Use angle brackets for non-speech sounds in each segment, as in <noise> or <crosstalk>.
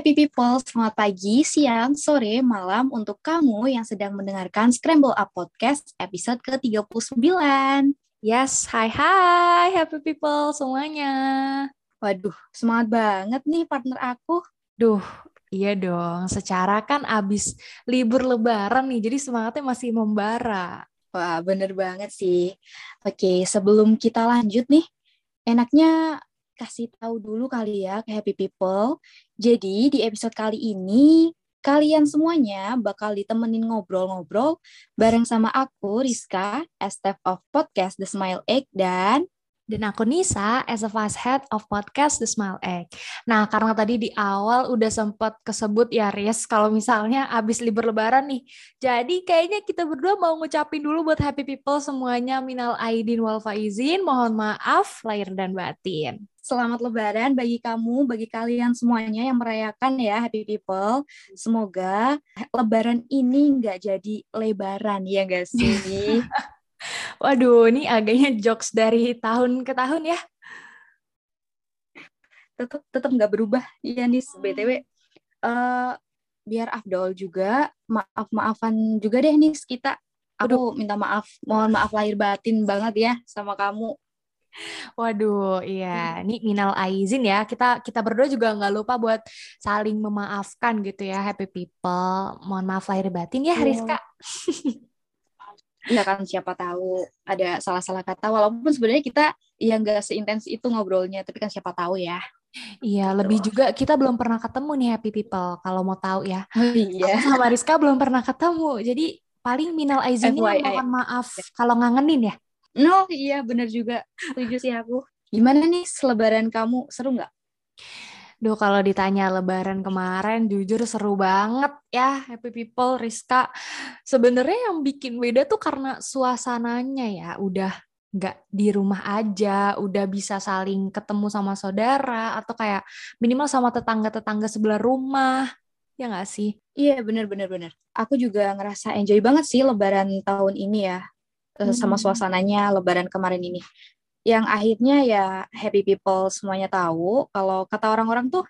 happy people, selamat pagi, siang, sore, malam untuk kamu yang sedang mendengarkan Scramble Up Podcast episode ke-39. Yes, hai hai happy people semuanya. Waduh, semangat banget nih partner aku. Duh, iya dong. Secara kan abis libur lebaran nih, jadi semangatnya masih membara. Wah, bener banget sih. Oke, sebelum kita lanjut nih, enaknya kasih tahu dulu kali ya ke happy people. Jadi di episode kali ini kalian semuanya bakal ditemenin ngobrol-ngobrol bareng sama aku Rizka, staff of podcast The Smile Egg dan dan aku Nisa as a vice head of podcast The Smile Egg. Nah, karena tadi di awal udah sempat kesebut ya Riz, kalau misalnya abis libur lebaran nih. Jadi kayaknya kita berdua mau ngucapin dulu buat happy people semuanya minal aidin wal faizin, mohon maaf lahir dan batin. Selamat lebaran bagi kamu, bagi kalian semuanya yang merayakan ya happy people. Semoga lebaran ini nggak jadi lebaran ya nggak sih? <laughs> Waduh, ini agaknya jokes dari tahun ke tahun ya. Tetap tetap nggak berubah. Iya nih, btw. Uh, biar Afdol juga maaf maafan juga deh nih kita. Aku Aduh. minta maaf, mohon maaf lahir batin banget ya sama kamu. Waduh, iya. Ini minal aizin ya. Kita kita berdua juga nggak lupa buat saling memaafkan gitu ya, happy people. Mohon maaf lahir batin ya, Rizka. ya kan siapa tahu ada salah-salah kata walaupun sebenarnya kita ya nggak seintens itu ngobrolnya tapi kan siapa tahu ya Iya, lebih juga kita belum pernah ketemu nih happy people kalau mau tahu ya. Oh, iya. Aku sama Rizka belum pernah ketemu. Jadi paling minal aizinnya mohon maaf kalau ngangenin ya. No, iya bener juga. Setuju sih aku. Gimana nih selebaran kamu? Seru nggak? Duh kalau ditanya lebaran kemarin jujur seru banget ya Happy People Rizka. Sebenarnya yang bikin beda tuh karena suasananya ya udah nggak di rumah aja, udah bisa saling ketemu sama saudara atau kayak minimal sama tetangga-tetangga sebelah rumah. Ya nggak sih? Iya bener-bener bener. Aku juga ngerasa enjoy banget sih lebaran tahun ini ya. Eh, sama hmm. suasananya lebaran kemarin ini. Yang akhirnya ya happy people semuanya tahu kalau kata orang-orang tuh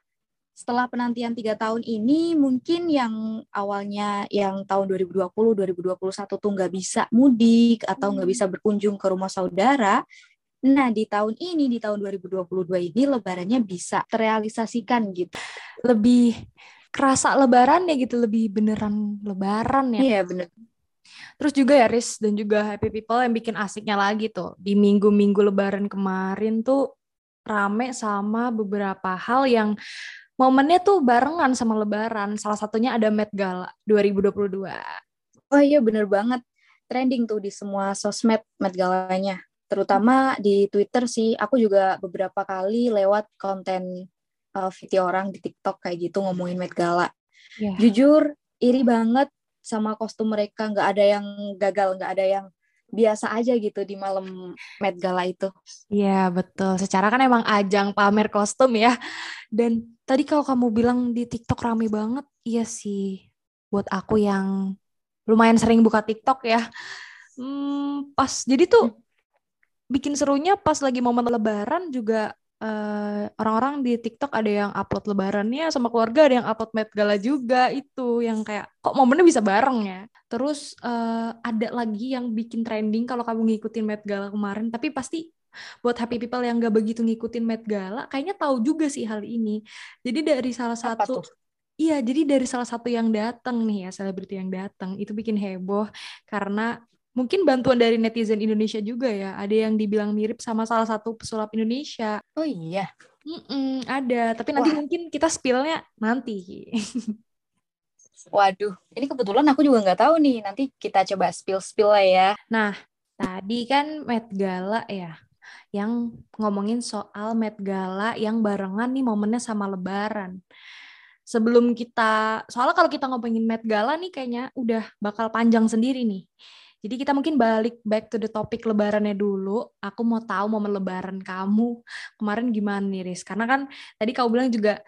setelah penantian tiga tahun ini mungkin yang awalnya yang tahun 2020 2021 tuh nggak bisa mudik atau nggak hmm. bisa berkunjung ke rumah saudara. Nah di tahun ini di tahun 2022 ini lebarannya bisa terrealisasikan gitu. Lebih kerasa lebaran ya gitu lebih beneran lebaran ya. Iya bener Terus juga ya Riz dan juga Happy People yang bikin asiknya lagi tuh. Di minggu-minggu lebaran kemarin tuh rame sama beberapa hal yang momennya tuh barengan sama lebaran. Salah satunya ada Met Gala 2022. Oh iya bener banget. Trending tuh di semua sosmed Met Galanya. Terutama di Twitter sih. Aku juga beberapa kali lewat konten uh, video orang di TikTok kayak gitu ngomongin Met Gala. Yeah. Jujur iri banget sama kostum mereka nggak ada yang gagal nggak ada yang biasa aja gitu di malam Met Gala itu. Iya betul. Secara kan emang ajang pamer kostum ya. Dan tadi kalau kamu bilang di TikTok rame banget, iya sih. Buat aku yang lumayan sering buka TikTok ya. Hmm, pas jadi tuh bikin serunya pas lagi momen Lebaran juga orang eh, orang-orang di TikTok ada yang upload lebarannya sama keluarga, ada yang upload Met Gala juga itu yang kayak kok momennya bisa bareng ya. Terus uh, ada lagi yang bikin trending kalau kamu ngikutin Met Gala kemarin, tapi pasti buat happy people yang gak begitu ngikutin Met Gala, kayaknya tahu juga sih hal ini. Jadi dari salah satu Iya, jadi dari salah satu yang datang nih ya, selebriti yang datang, itu bikin heboh karena mungkin bantuan dari netizen Indonesia juga ya. Ada yang dibilang mirip sama salah satu pesulap Indonesia. Oh iya. Mm-mm, ada, tapi nanti Wah. mungkin kita spillnya nanti. Waduh, ini kebetulan aku juga nggak tahu nih. Nanti kita coba spill-spill lah ya. Nah, tadi kan Met Gala ya, yang ngomongin soal Met Gala yang barengan nih momennya sama Lebaran. Sebelum kita, soalnya kalau kita ngomongin Met Gala nih kayaknya udah bakal panjang sendiri nih. Jadi kita mungkin balik back to the topic lebarannya dulu. Aku mau tahu momen lebaran kamu kemarin gimana nih, Riz? Karena kan tadi kau bilang juga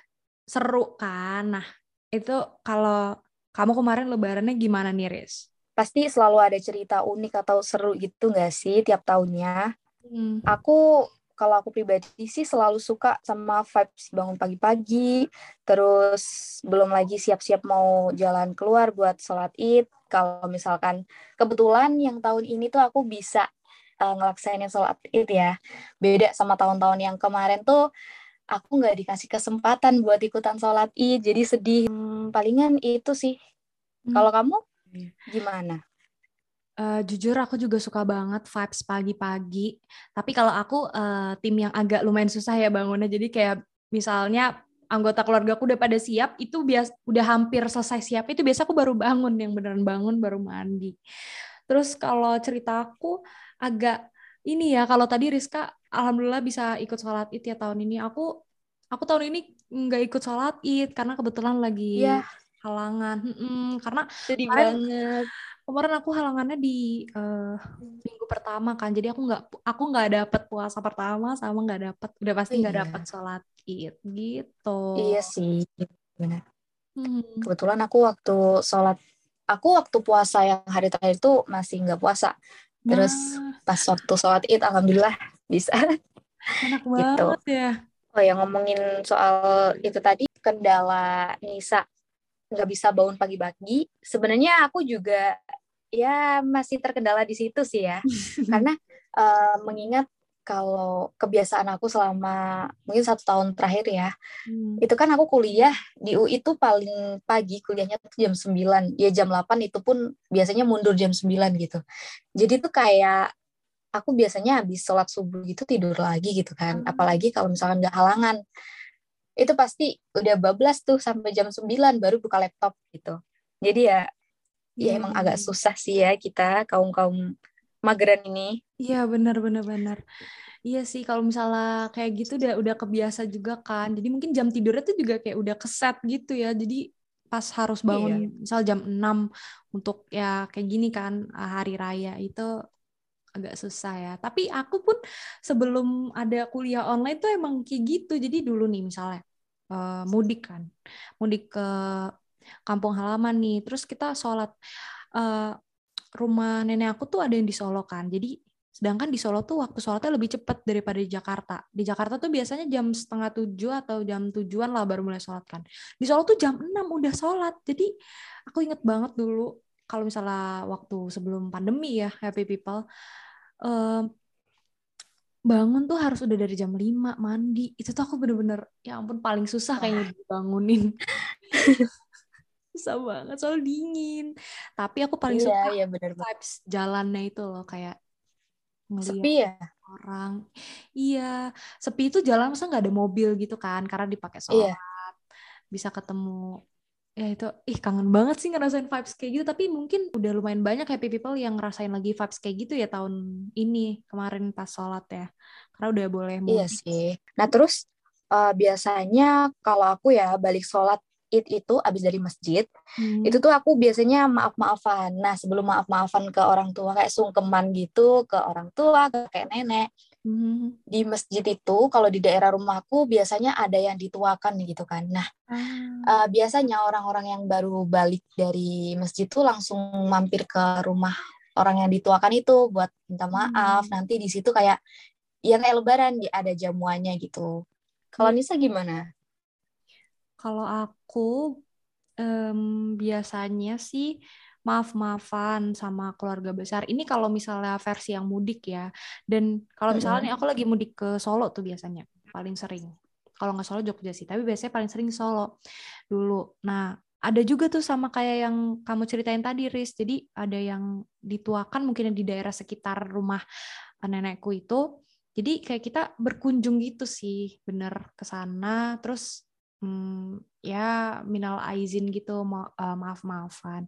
seru kan. Nah, itu kalau kamu kemarin lebarannya gimana nih, Riz? Pasti selalu ada cerita unik atau seru gitu nggak sih tiap tahunnya? Hmm. Aku kalau aku pribadi sih selalu suka sama vibes bangun pagi-pagi, terus belum lagi siap-siap mau jalan keluar buat sholat id. Kalau misalkan kebetulan yang tahun ini tuh aku bisa uh, ngelaksainin sholat id ya. Beda sama tahun-tahun yang kemarin tuh aku nggak dikasih kesempatan buat ikutan sholat id, jadi sedih. Hmm, palingan itu sih. Hmm. Kalau kamu iya. gimana? Uh, jujur aku juga suka banget vibes pagi-pagi. Tapi kalau aku uh, tim yang agak lumayan susah ya bangunnya. Jadi kayak misalnya anggota keluarga aku udah pada siap, itu bias udah hampir selesai siap. Itu biasa aku baru bangun yang beneran bangun baru mandi. Terus kalau cerita aku agak ini ya kalau tadi Rizka alhamdulillah bisa ikut sholat id ya tahun ini. Aku aku tahun ini nggak ikut sholat id karena kebetulan lagi yeah. halangan. Hmm, karena sedih banget kemarin aku halangannya di uh, minggu pertama kan jadi aku nggak aku nggak dapet puasa pertama sama nggak dapet udah pasti nggak iya. dapet sholat id gitu iya sih benar hmm. kebetulan aku waktu sholat aku waktu puasa yang hari terakhir itu masih nggak puasa terus nah. pas waktu sholat id alhamdulillah bisa enak <laughs> gitu. banget ya oh ya ngomongin soal itu tadi kendala Nisa nggak bisa bangun pagi-pagi. Sebenarnya aku juga ya masih terkendala di situ sih ya. <laughs> Karena uh, mengingat kalau kebiasaan aku selama mungkin satu tahun terakhir ya hmm. itu kan aku kuliah di UI itu paling pagi kuliahnya tuh jam 9 ya jam 8 itu pun biasanya mundur jam 9 gitu. Jadi tuh kayak aku biasanya habis sholat subuh gitu tidur lagi gitu kan. Hmm. apalagi kalau misalkan nggak halangan itu pasti udah bablas tuh sampai jam 9 baru buka laptop gitu. Jadi ya ya hmm. emang agak susah sih ya kita kaum-kaum mageran ini. Iya benar benar benar. Iya sih kalau misalnya kayak gitu udah udah kebiasa juga kan. Jadi mungkin jam tidurnya tuh juga kayak udah keset gitu ya. Jadi pas harus bangun iya. misal jam 6 untuk ya kayak gini kan hari raya itu agak susah ya. Tapi aku pun sebelum ada kuliah online tuh emang kayak gitu. Jadi dulu nih misalnya uh, mudik kan, mudik ke kampung halaman nih. Terus kita sholat uh, rumah nenek aku tuh ada yang di Solo kan. Jadi sedangkan di Solo tuh waktu sholatnya lebih cepat daripada di Jakarta. Di Jakarta tuh biasanya jam setengah tujuh atau jam tujuan lah baru mulai sholat kan. Di Solo tuh jam enam udah sholat. Jadi aku inget banget dulu kalau misalnya waktu sebelum pandemi ya Happy People um, bangun tuh harus udah dari jam 5 mandi. Itu tuh aku bener-bener ya ampun paling susah kayaknya dibangunin. <laughs> susah banget soal dingin. Tapi aku paling iya, suka iya, bener vibes jalannya itu loh kayak sepi ya orang. Iya, sepi itu jalan masa nggak ada mobil gitu kan karena dipakai sholat. Iya. Bisa ketemu ya itu ih kangen banget sih ngerasain vibes kayak gitu tapi mungkin udah lumayan banyak happy people yang ngerasain lagi vibes kayak gitu ya tahun ini kemarin pas sholat ya karena udah boleh mudik. iya sih nah terus uh, biasanya kalau aku ya balik sholat id itu abis dari masjid hmm. itu tuh aku biasanya maaf maafan nah sebelum maaf maafan ke orang tua kayak sungkeman gitu ke orang tua ke kayak nenek Hmm. Di masjid itu kalau di daerah rumahku biasanya ada yang dituakan gitu kan. Nah, hmm. uh, biasanya orang-orang yang baru balik dari masjid itu langsung mampir ke rumah orang yang dituakan itu buat minta maaf. Hmm. Nanti di situ kayak yang kayak lebaran ada jamuannya gitu. Kalau hmm. Nisa gimana? Kalau aku um, biasanya sih maaf-maafan sama keluarga besar. Ini kalau misalnya versi yang mudik ya. Dan kalau misalnya nih aku lagi mudik ke Solo tuh biasanya paling sering. Kalau nggak Solo Jogja sih, tapi biasanya paling sering Solo dulu. Nah, ada juga tuh sama kayak yang kamu ceritain tadi, Riz. Jadi ada yang dituakan mungkin di daerah sekitar rumah nenekku itu. Jadi kayak kita berkunjung gitu sih, bener ke sana. Terus hmm, ya minal aizin gitu, ma uh, maaf-maafan.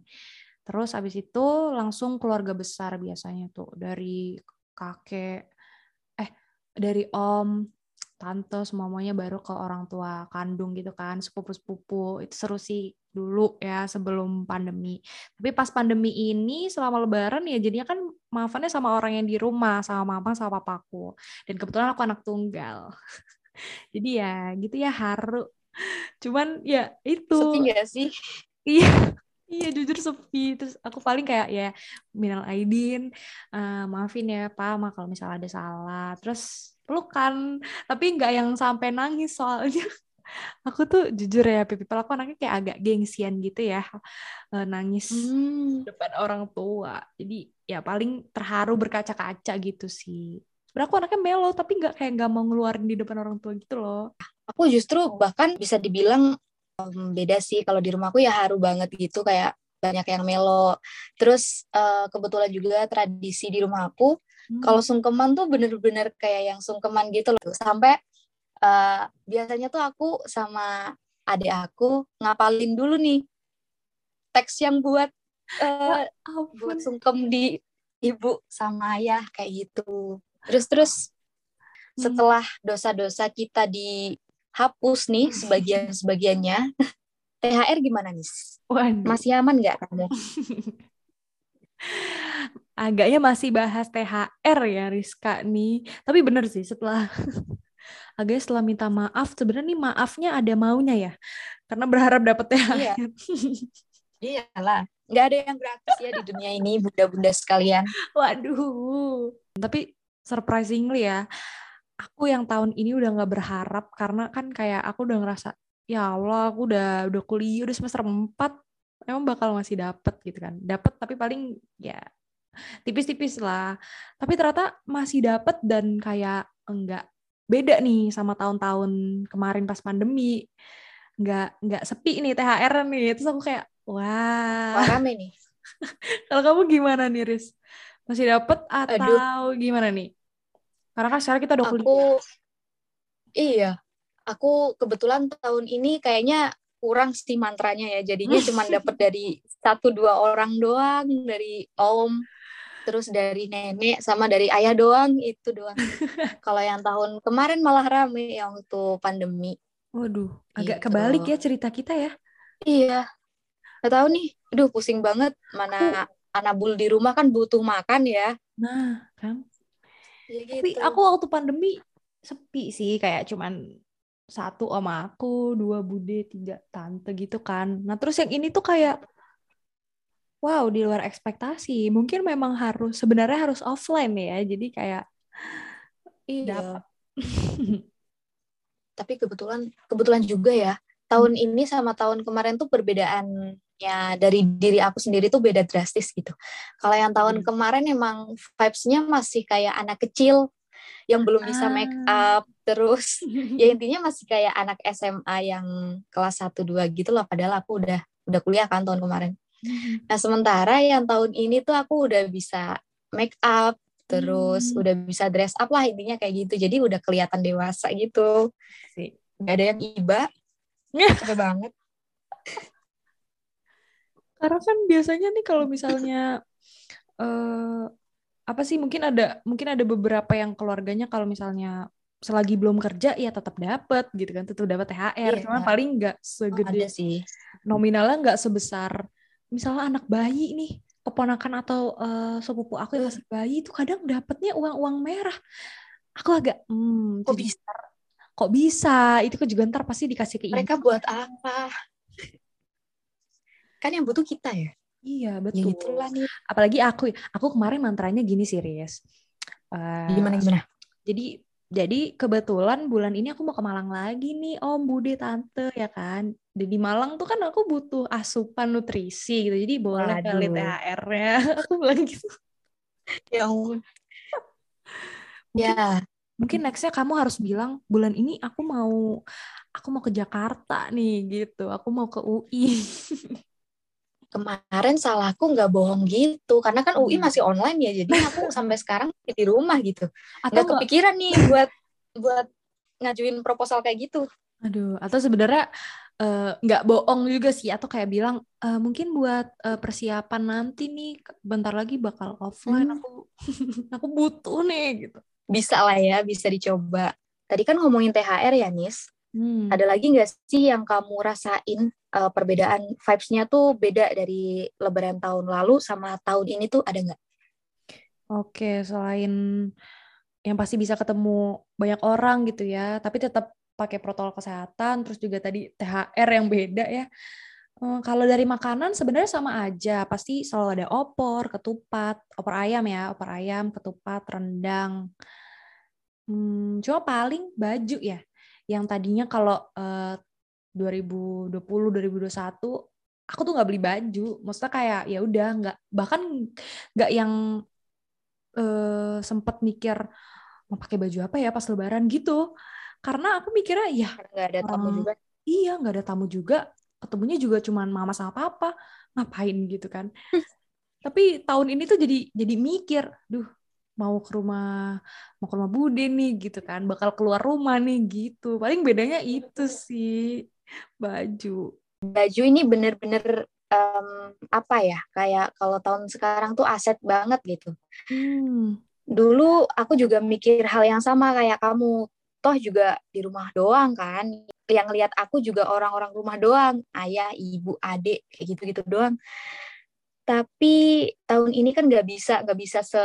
Terus habis itu langsung keluarga besar biasanya tuh dari kakek eh dari om, tante semuanya baru ke orang tua kandung gitu kan, sepupu-sepupu. Itu seru sih dulu ya sebelum pandemi. Tapi pas pandemi ini selama lebaran ya jadinya kan maafannya sama orang yang di rumah, sama mama sama papaku. Dan kebetulan aku anak tunggal. <laughs> Jadi ya gitu ya haru. Cuman ya itu. Sepi gak sih? Iya. Iya jujur sepi. Terus aku paling kayak ya minal aidin uh, maafin ya pak ma kalau misalnya ada salah. Terus pelukan. Tapi nggak yang sampai nangis soalnya. <laughs> Aku tuh jujur ya pipi aku anaknya kayak agak gengsian gitu ya eh, nangis hmm. depan orang tua. Jadi ya paling terharu berkaca-kaca gitu sih. Sebenernya aku anaknya melo tapi nggak kayak nggak mau ngeluarin di depan orang tua gitu loh. Aku justru bahkan bisa dibilang um, beda sih kalau di rumahku ya haru banget gitu kayak banyak yang melo terus uh, kebetulan juga tradisi di rumah aku Hmm. Kalau sungkeman tuh bener-bener kayak yang sungkeman gitu loh. Sampai uh, biasanya tuh aku sama adik aku ngapalin dulu nih teks yang buat uh, buat sungkem di ibu sama ayah kayak gitu. Terus terus hmm. setelah dosa-dosa kita dihapus nih sebagian-sebagiannya, <laughs> THR gimana nih? Masih aman nggak kamu? <laughs> agaknya masih bahas THR ya Rizka nih. Tapi bener sih setelah <laughs> agaknya setelah minta maaf sebenarnya nih maafnya ada maunya ya. Karena berharap dapat THR. Iya. Iyalah, nggak ada yang gratis ya di dunia ini bunda-bunda sekalian. Waduh. Tapi surprisingly ya, aku yang tahun ini udah nggak berharap karena kan kayak aku udah ngerasa ya Allah aku udah udah kuliah udah semester 4 emang bakal masih dapet gitu kan. Dapet tapi paling ya tipis-tipis lah. Tapi ternyata masih dapet dan kayak enggak beda nih sama tahun-tahun kemarin pas pandemi. Nggak nggak sepi nih THR nih. Terus aku kayak wah. Wah, rame nih. <laughs> Kalau kamu gimana nih Riz? Masih dapet atau Aduh. gimana nih karena kan sekarang kita udah kuliah aku iya aku kebetulan tahun ini kayaknya kurang sih mantranya ya jadinya cuma <laughs> dapet dari satu dua orang doang dari om terus dari nenek sama dari ayah doang itu doang. <laughs> Kalau yang tahun kemarin malah rame yang waktu pandemi. Waduh, agak gitu. kebalik ya cerita kita ya. Iya. Gak tahu nih, aduh pusing banget mana anak bul di rumah kan butuh makan ya. Nah, kan. Ya gitu. Tapi aku waktu pandemi sepi sih kayak cuman satu om aku, dua bude, tiga tante gitu kan. Nah terus yang ini tuh kayak wow di luar ekspektasi mungkin memang harus sebenarnya harus offline ya jadi kayak iya tapi kebetulan kebetulan juga ya tahun hmm. ini sama tahun kemarin tuh perbedaannya dari diri aku sendiri tuh beda drastis gitu kalau yang tahun hmm. kemarin emang vibes-nya masih kayak anak kecil yang belum bisa make ah. up terus <laughs> ya intinya masih kayak anak SMA yang kelas 1 2 gitu lah padahal aku udah udah kuliah kan tahun kemarin Mm-hmm. Nah sementara yang tahun ini tuh aku udah bisa make up, terus hmm. udah bisa dress up lah intinya kayak gitu. Jadi udah kelihatan dewasa gitu. Sih. Gak ada yang iba. <laughs> Capek banget. Karena kan biasanya nih kalau misalnya uh, apa sih mungkin ada mungkin ada beberapa yang keluarganya kalau misalnya selagi belum kerja ya tetap dapat gitu kan tetap dapat THR iya. cuman paling nggak segede oh, sih. nominalnya nggak sebesar misalnya anak bayi nih keponakan atau uh, sepupu aku yang masih bayi itu kadang dapatnya uang-uang merah. Aku agak hmm, kok bisa? kok bisa? Itu kan juga ntar pasti dikasih ke mereka buat apa kan yang butuh kita ya. Iya ya betul. ya, nih. apalagi aku aku kemarin mantranya gini sih Ries uh, gimana gimana? jadi jadi kebetulan bulan ini aku mau ke Malang lagi nih Om Bude Tante ya kan? Di Malang tuh kan aku butuh asupan nutrisi gitu jadi boleh kali THR-nya <laughs> aku bilang gitu. Ya ampun. Ya. Mungkin nextnya kamu harus bilang bulan ini aku mau aku mau ke Jakarta nih gitu. Aku mau ke UI <laughs> kemarin salahku nggak bohong gitu karena kan UI hmm. masih online ya jadi aku <laughs> sampai sekarang di rumah gitu. Atau nggak kepikiran nih buat buat ngajuin proposal kayak gitu. Aduh atau sebenarnya Eh, nggak uh, bohong juga sih atau kayak bilang uh, mungkin buat uh, persiapan nanti nih bentar lagi bakal offline hmm. aku <laughs> aku butuh nih gitu. Bisa lah ya bisa dicoba. Tadi kan ngomongin THR ya Nis hmm. ada lagi nggak sih yang kamu rasain uh, perbedaan vibes-nya tuh beda dari Lebaran tahun lalu sama tahun ini tuh ada nggak? Oke selain yang pasti bisa ketemu banyak orang gitu ya tapi tetap pakai protokol kesehatan, terus juga tadi THR yang beda ya. Hmm, kalau dari makanan sebenarnya sama aja, pasti selalu ada opor, ketupat, opor ayam ya, opor ayam, ketupat, rendang. Hmm, cuma paling baju ya. Yang tadinya kalau uh, 2020 2021 aku tuh nggak beli baju. Maksudnya kayak ya udah nggak bahkan nggak yang uh, sempet mikir mau pakai baju apa ya pas lebaran gitu. Karena aku mikirnya ya nggak ada tamu juga. Iya, nggak ada tamu juga. Ketemunya juga cuma mama sama papa. Ngapain gitu kan. <laughs> Tapi tahun ini tuh jadi jadi mikir, duh mau ke rumah mau ke rumah bude nih gitu kan. Bakal keluar rumah nih gitu. Paling bedanya itu sih baju. Baju ini bener-bener um, apa ya kayak kalau tahun sekarang tuh aset banget gitu. Hmm. dulu aku juga mikir hal yang sama kayak kamu. Toh juga di rumah doang kan. Yang lihat aku juga orang-orang rumah doang. Ayah ibu adik kayak gitu-gitu doang. Tapi tahun ini kan nggak bisa nggak bisa se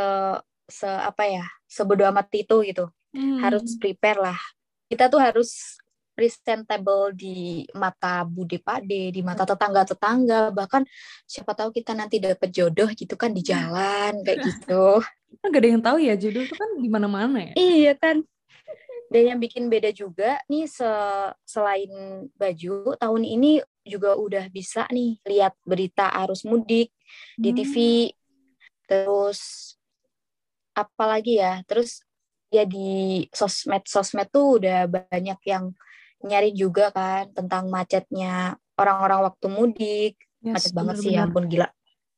se apa ya sebodoh amat itu gitu. Hmm. harus prepare lah. Kita tuh harus presentable di mata bude pade di mata tetangga tetangga bahkan siapa tahu kita nanti dapet jodoh gitu kan di jalan kayak gitu. <laughs> Gak ada yang tahu ya jodoh itu kan di mana mana ya? Iya kan. Dan yang bikin beda juga nih se selain baju tahun ini juga udah bisa nih lihat berita arus mudik hmm. di TV terus apalagi ya terus ya di sosmed sosmed tuh udah banyak yang nyari juga kan tentang macetnya orang-orang waktu mudik. Yes, macet banget bener, sih ya ampun gila.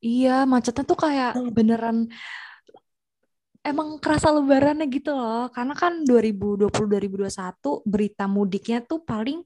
Iya macetnya tuh kayak hmm. beneran emang kerasa lebarannya gitu loh. Karena kan 2020 2021 berita mudiknya tuh paling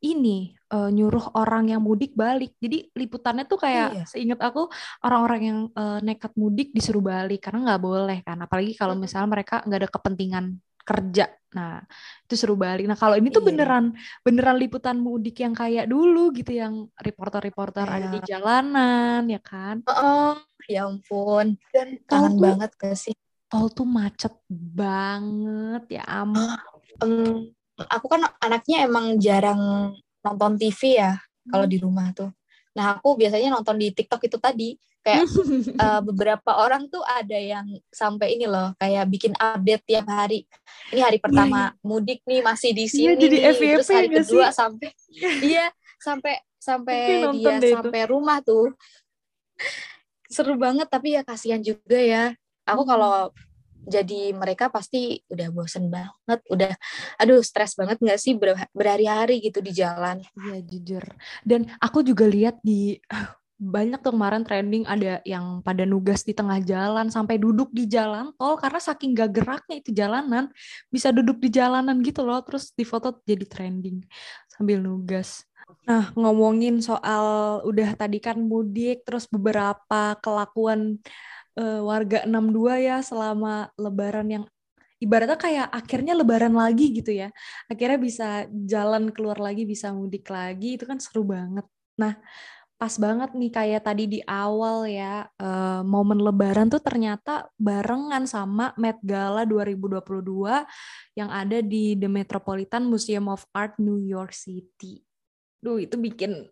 ini uh, nyuruh orang yang mudik balik. Jadi liputannya tuh kayak iya. seingat aku orang-orang yang uh, nekat mudik disuruh balik karena nggak boleh kan. Apalagi kalau misalnya mereka nggak ada kepentingan kerja. Nah, itu suruh balik. Nah, kalau ini tuh iya. beneran beneran liputan mudik yang kayak dulu gitu yang reporter-reporter iya. ada di jalanan ya kan. Oh, ya ampun. Dan kangen banget gak sih? Tol tuh macet banget ya ampun. Um, aku kan anaknya emang jarang nonton TV ya kalau hmm. di rumah tuh. Nah aku biasanya nonton di TikTok itu tadi kayak uh, <laughs> beberapa orang tuh ada yang sampai ini loh kayak bikin update tiap hari. Ini hari iya, pertama yeah, yeah. mudik nih masih di sini. Yeah, jadi nih. FVP Terus hari kedua sih? sampai <laughs> iya sampai sampai dia sampai itu. rumah tuh. Seru banget tapi ya kasihan juga ya. Aku hmm. kalau jadi mereka pasti udah bosen banget, udah aduh stres banget nggak sih ber berhari-hari gitu di jalan. Iya jujur. Dan aku juga lihat di <sighs> banyak tuh kemarin trending ada yang pada nugas di tengah jalan sampai duduk di jalan tol karena saking gak geraknya itu jalanan bisa duduk di jalanan gitu loh terus di foto jadi trending sambil nugas. Nah ngomongin soal udah tadi kan mudik terus beberapa kelakuan uh, warga 62 ya selama lebaran yang ibaratnya kayak akhirnya lebaran lagi gitu ya. Akhirnya bisa jalan keluar lagi, bisa mudik lagi, itu kan seru banget. Nah, pas banget nih kayak tadi di awal ya, uh, momen lebaran tuh ternyata barengan sama Met Gala 2022 yang ada di The Metropolitan Museum of Art New York City. Duh, itu bikin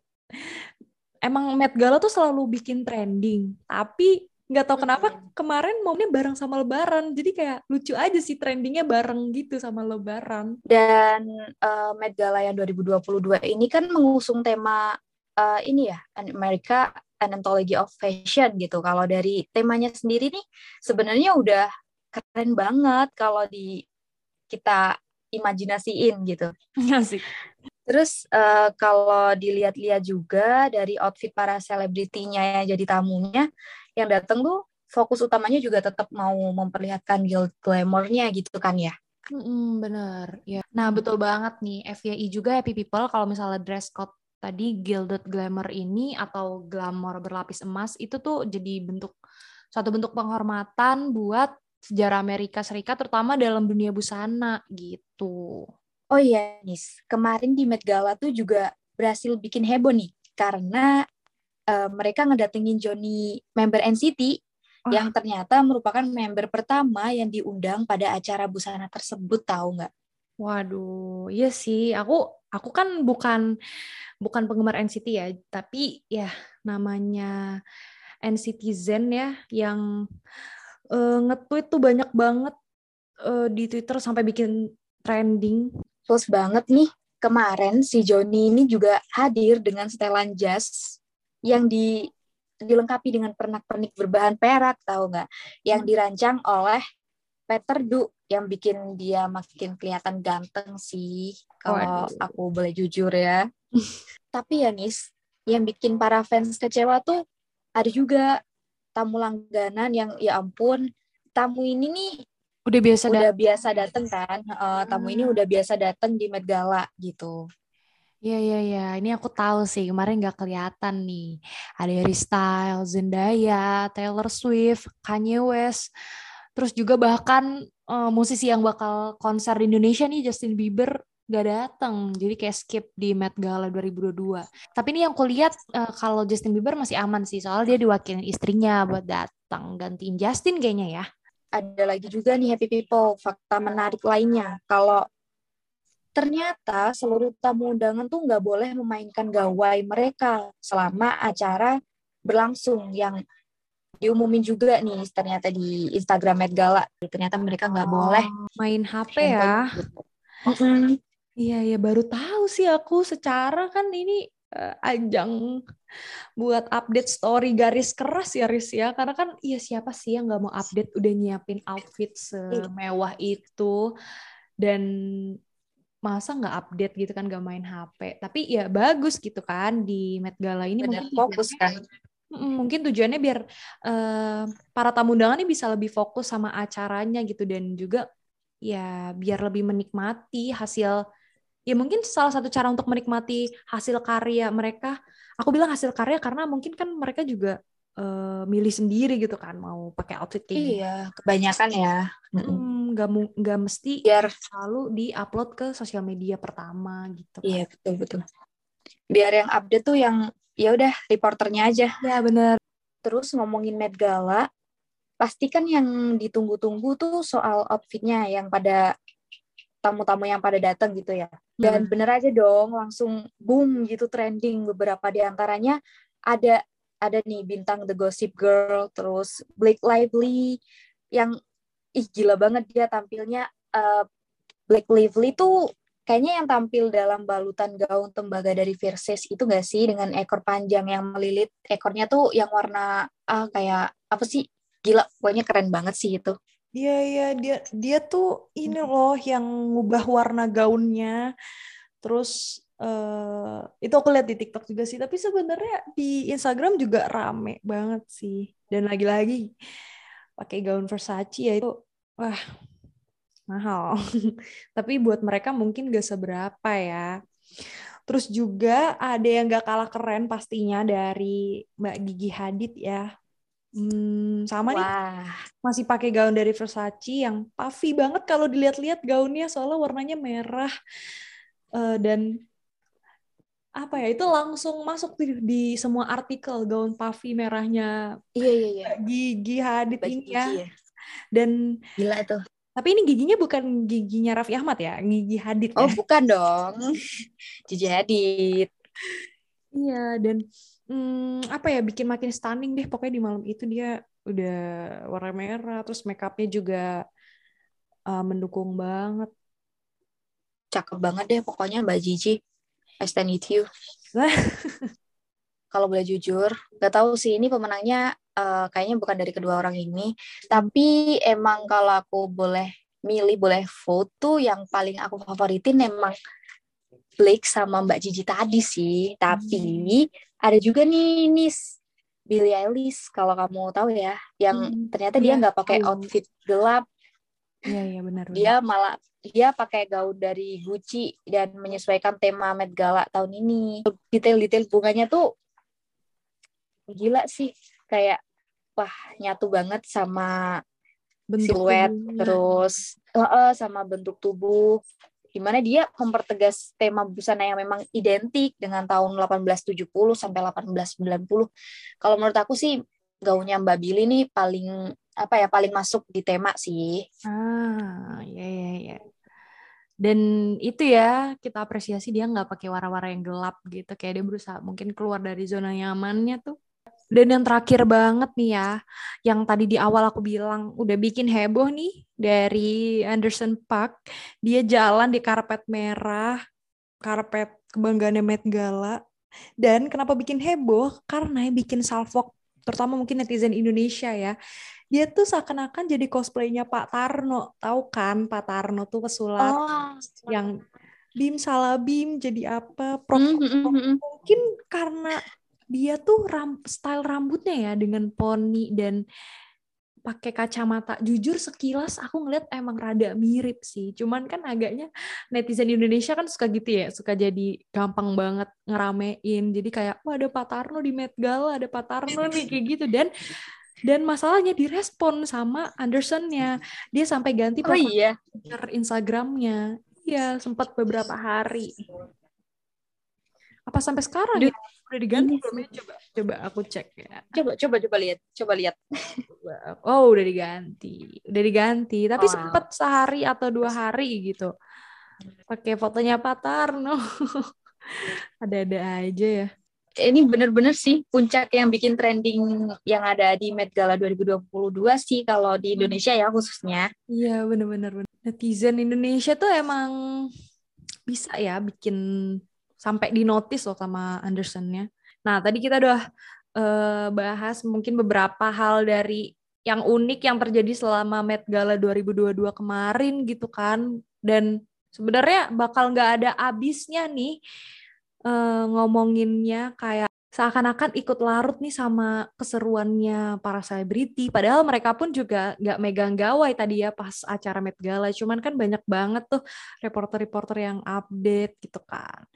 emang Met Gala tuh selalu bikin trending, tapi nggak tahu kenapa kemarin momennya bareng sama lebaran. Jadi kayak lucu aja sih trendingnya bareng gitu sama lebaran. Dan uh, Met Gala yang 2022 ini kan mengusung tema uh, ini ya America an Anthology of Fashion gitu. Kalau dari temanya sendiri nih sebenarnya udah keren banget kalau di kita imajinasiin gitu. Asik. Terus uh, kalau dilihat-lihat juga dari outfit para selebritinya yang jadi tamunya, yang datang tuh fokus utamanya juga tetap mau memperlihatkan guild glamournya gitu kan ya. Mm, bener, ya. Nah betul banget nih, FYI juga Happy People kalau misalnya dress code tadi gilded glamour ini atau glamour berlapis emas itu tuh jadi bentuk suatu bentuk penghormatan buat sejarah Amerika Serikat terutama dalam dunia busana gitu. Oh iya, Nis. Kemarin di Met Gala tuh juga berhasil bikin heboh nih. Karena uh, mereka ngedatengin Johnny member NCT oh. yang ternyata merupakan member pertama yang diundang pada acara busana tersebut, tahu nggak? Waduh, iya sih. Aku aku kan bukan bukan penggemar NCT ya, tapi ya namanya NCT Zen ya yang uh, nge-tweet tuh banyak banget uh, di Twitter sampai bikin trending. Terus banget nih, kemarin si Joni ini juga hadir dengan setelan jas yang di dilengkapi dengan pernak-pernik berbahan perak tahu nggak? Yang hmm. dirancang oleh Peter Du yang bikin dia makin kelihatan ganteng sih kalau oh, aku boleh jujur ya. <laughs> Tapi ya Nis yang bikin para fans kecewa tuh ada juga tamu langganan yang ya ampun tamu ini nih udah biasa udah dat biasa dateng kan? Uh, tamu hmm. ini udah biasa dateng di Met Gala gitu Iya iya iya, ini aku tahu sih kemarin nggak kelihatan nih. Ada Harry Styles, Zendaya, Taylor Swift, Kanye West, terus juga bahkan uh, musisi yang bakal konser di Indonesia nih Justin Bieber gak datang jadi kayak skip di Met Gala 2022 tapi ini yang kulihat uh, kalau Justin Bieber masih aman sih soalnya dia diwakilin istrinya buat datang gantiin Justin kayaknya ya. Ada lagi juga nih Happy People fakta menarik lainnya. Kalau ternyata seluruh tamu undangan tuh nggak boleh memainkan gawai mereka selama acara berlangsung yang diumumin juga nih ternyata di Instagram Met Gala. Ternyata mereka nggak oh, boleh main HP ya? gitu. Iya ya baru tahu sih aku secara kan ini uh, ajang buat update story garis keras ya Riz ya. Karena kan iya siapa sih yang nggak mau update? Udah nyiapin outfit semewah itu. Dan masa nggak update gitu kan nggak main HP tapi ya bagus gitu kan di Met Gala ini Bener, mungkin fokus kan. Mungkin tujuannya biar uh, para tamu undangan ini bisa lebih fokus sama acaranya gitu. Dan juga ya biar lebih menikmati hasil ya mungkin salah satu cara untuk menikmati hasil karya mereka. Aku bilang hasil karya karena mungkin kan mereka juga uh, milih sendiri gitu kan mau pakai outfit kayak iya kebanyakan ya. Nggak hmm, nggak mesti biar selalu diupload ke sosial media pertama gitu kan. iya betul betul. Biar yang update tuh yang ya udah reporternya aja. Ya bener. Terus ngomongin Met Gala pasti kan yang ditunggu-tunggu tuh soal outfitnya yang pada tamu-tamu yang pada datang gitu ya. Dan hmm. bener aja dong, langsung boom gitu trending beberapa di antaranya. Ada ada nih bintang The Gossip Girl, terus Blake Lively yang ih gila banget dia tampilnya. Uh, Blake Lively tuh kayaknya yang tampil dalam balutan gaun tembaga dari Versace itu gak sih dengan ekor panjang yang melilit ekornya tuh yang warna ah kayak apa sih gila pokoknya keren banget sih itu Iya iya dia dia tuh ini loh yang ngubah warna gaunnya. Terus uh, itu aku lihat di TikTok juga sih. Tapi sebenarnya di Instagram juga rame banget sih. Dan lagi-lagi pakai gaun Versace ya itu wah mahal. <laughs> Tapi buat mereka mungkin gak seberapa ya. Terus juga ada yang gak kalah keren pastinya dari Mbak Gigi Hadid ya. Hmm, sama Wah. nih masih pakai gaun dari Versace yang puffy banget kalau dilihat-lihat gaunnya soalnya warnanya merah uh, dan apa ya itu langsung masuk di, di semua artikel gaun puffy merahnya iya iya iya. Gigi Hadid ini ya. ya dan gila itu tapi ini giginya bukan giginya Raffi Ahmad ya gigi Hadid oh ya? bukan dong. <laughs> Gigi Hadid. Iya dan hmm, apa ya bikin makin stunning deh pokoknya di malam itu. Dia udah warna merah terus makeupnya juga uh, mendukung banget. Cakep banget deh pokoknya Mbak Gigi I stand with you kalau boleh jujur gak tahu sih ini pemenangnya uh, kayaknya bukan dari kedua orang ini tapi emang kalau aku boleh milih boleh foto yang paling aku favoritin emang Blake sama Mbak Gigi tadi sih. Tapi hmm. ada juga nih Nis Billie Eilish kalau kamu tahu ya, yang hmm. ternyata dia iya, nggak pakai outfit gelap. Iya iya benar. Dia malah dia pakai gaun dari Gucci dan menyesuaikan tema Met Gala tahun ini. Detail-detail bunganya tuh gila sih, kayak wah nyatu banget sama bentuk siluet terus uh, uh, sama bentuk tubuh di mana dia mempertegas tema busana yang memang identik dengan tahun 1870 sampai 1890. Kalau menurut aku sih gaunnya Mbak Billy ini paling apa ya paling masuk di tema sih. Ah, ya ya ya. Dan itu ya kita apresiasi dia nggak pakai warna-warna yang gelap gitu, kayak dia berusaha mungkin keluar dari zona nyamannya tuh. Dan yang terakhir banget nih ya, yang tadi di awal aku bilang udah bikin heboh nih dari Anderson Park. Dia jalan di karpet merah, karpet kebanggaan Met Gala. Dan kenapa bikin heboh? Karena bikin salfok, terutama mungkin netizen Indonesia ya. Dia tuh seakan-akan jadi cosplaynya Pak Tarno. Tahu kan Pak Tarno tuh pesulap oh. yang Bim salah Bim jadi apa? Prof, mm -hmm. Mungkin karena dia tuh ram, style rambutnya ya dengan poni dan pakai kacamata. Jujur sekilas aku ngeliat emang rada mirip sih. Cuman kan agaknya netizen Indonesia kan suka gitu ya, suka jadi gampang banget ngeramein. Jadi kayak, wah ada Pak Tarno di Met Gala, ada Pak Tarno nih kayak gitu. Dan dan masalahnya direspon sama Andersonnya. Dia sampai ganti oh, iya. Instagramnya. Iya, sempat beberapa hari. Apa sampai sekarang Duh, ya? Udah diganti belum ya? Coba coba aku cek ya. Coba coba coba lihat, coba lihat. Oh, udah diganti. Udah diganti, tapi oh. sempat sehari atau dua hari gitu. Pakai fotonya Pak Tarno. <laughs> Ada-ada aja ya. Ini bener-bener sih puncak yang bikin trending yang ada di Met Gala 2022 sih kalau di hmm. Indonesia ya khususnya. Iya bener-bener. Netizen Indonesia tuh emang bisa ya bikin sampai di notice loh sama Andersonnya. Nah tadi kita udah uh, bahas mungkin beberapa hal dari yang unik yang terjadi selama Met Gala 2022 kemarin gitu kan dan sebenarnya bakal nggak ada abisnya nih uh, ngomonginnya kayak seakan-akan ikut larut nih sama keseruannya para selebriti. Padahal mereka pun juga nggak megang gawai tadi ya pas acara Met Gala. Cuman kan banyak banget tuh reporter-reporter yang update gitu kan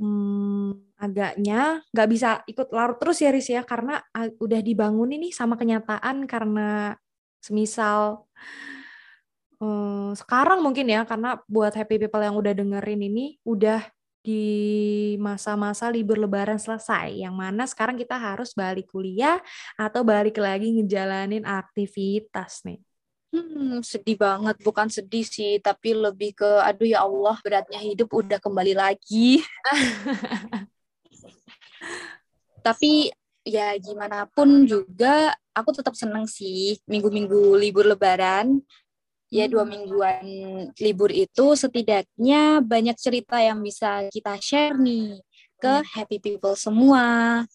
hmm, agaknya nggak bisa ikut larut terus ya Riz ya karena udah dibangun ini sama kenyataan karena semisal uh, sekarang mungkin ya karena buat happy people yang udah dengerin ini udah di masa-masa libur lebaran selesai yang mana sekarang kita harus balik kuliah atau balik lagi ngejalanin aktivitas nih. Hmm, sedih banget. Bukan sedih sih, tapi lebih ke aduh ya Allah, beratnya hidup udah kembali lagi. <laughs> tapi ya gimana pun juga aku tetap seneng sih minggu-minggu libur lebaran. Ya dua hmm. mingguan libur itu setidaknya banyak cerita yang bisa kita share nih ke hmm. happy people semua.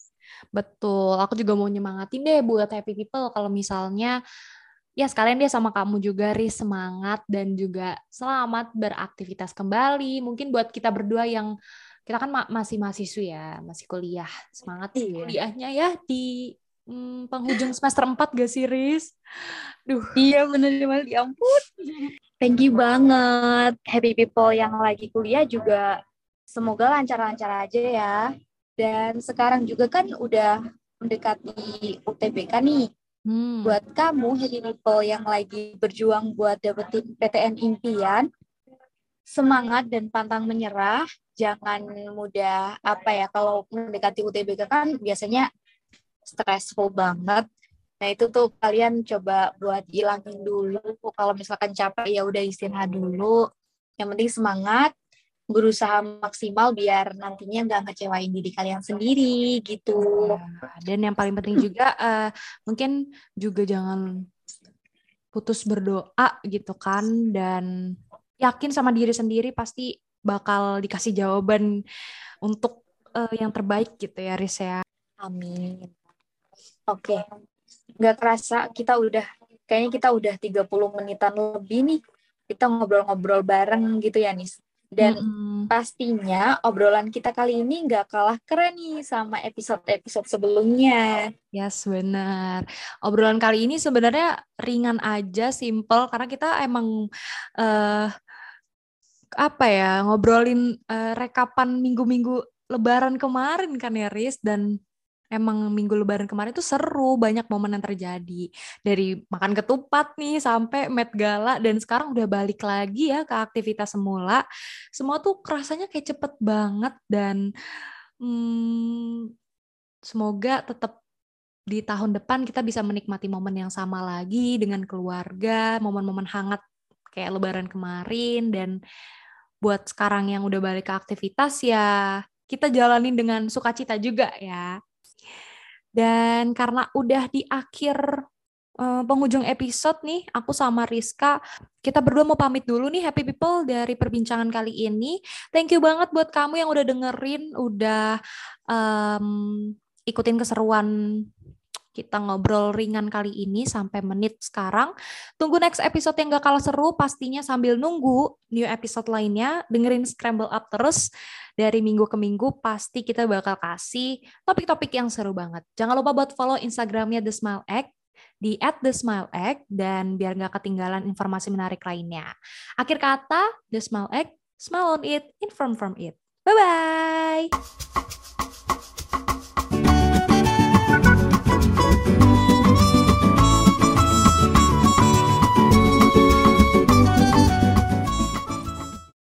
Betul, aku juga mau nyemangatin deh buat happy people kalau misalnya ya sekalian dia sama kamu juga Riz semangat dan juga selamat beraktivitas kembali. Mungkin buat kita berdua yang kita kan ma masih mahasiswa ya, masih kuliah. Semangat iya. kuliahnya ya di hmm, penghujung semester 4 gak sih Riz? Duh. Iya bener banget, ya ampun. Thank you banget. Happy people yang lagi kuliah juga semoga lancar-lancar aja ya. Dan sekarang juga kan udah mendekati UTBK nih. Hmm. Buat kamu happy people yang lagi berjuang buat dapetin PTN impian, semangat dan pantang menyerah. Jangan mudah apa ya kalau mendekati UTBK kan biasanya stressful banget. Nah itu tuh kalian coba buat hilangin dulu. Kalau misalkan capek ya udah istirahat dulu. Yang penting semangat, berusaha maksimal biar nantinya nggak ngecewain diri kalian sendiri gitu. Ya, dan yang paling penting juga uh, mungkin juga jangan putus berdoa gitu kan dan yakin sama diri sendiri pasti bakal dikasih jawaban untuk uh, yang terbaik gitu ya Riz ya. Amin. Oke. Okay. Nggak kerasa kita udah kayaknya kita udah 30 menitan lebih nih. Kita ngobrol-ngobrol bareng gitu ya Nis. Dan mm-hmm. pastinya obrolan kita kali ini nggak kalah keren nih sama episode-episode sebelumnya. Yes, benar. Obrolan kali ini sebenarnya ringan aja, simple karena kita emang uh, apa ya ngobrolin uh, rekapan minggu-minggu Lebaran kemarin kan ya, Riz dan emang minggu lebaran kemarin tuh seru, banyak momen yang terjadi. Dari makan ketupat nih sampai Met Gala dan sekarang udah balik lagi ya ke aktivitas semula. Semua tuh rasanya kayak cepet banget dan hmm, semoga tetap di tahun depan kita bisa menikmati momen yang sama lagi dengan keluarga, momen-momen hangat kayak lebaran kemarin dan buat sekarang yang udah balik ke aktivitas ya kita jalanin dengan sukacita juga ya. Dan karena udah di akhir uh, penghujung episode nih, aku sama Rizka, kita berdua mau pamit dulu nih Happy People dari perbincangan kali ini. Thank you banget buat kamu yang udah dengerin, udah um, ikutin keseruan kita ngobrol ringan kali ini sampai menit sekarang. Tunggu next episode yang gak kalah seru pastinya sambil nunggu new episode lainnya. Dengerin Scramble Up terus dari minggu ke minggu pasti kita bakal kasih topik-topik yang seru banget. Jangan lupa buat follow Instagramnya The Smile Egg di at The Smile Egg dan biar gak ketinggalan informasi menarik lainnya. Akhir kata, The Smile Egg, smile on it, inform from it. Bye-bye! Thank you.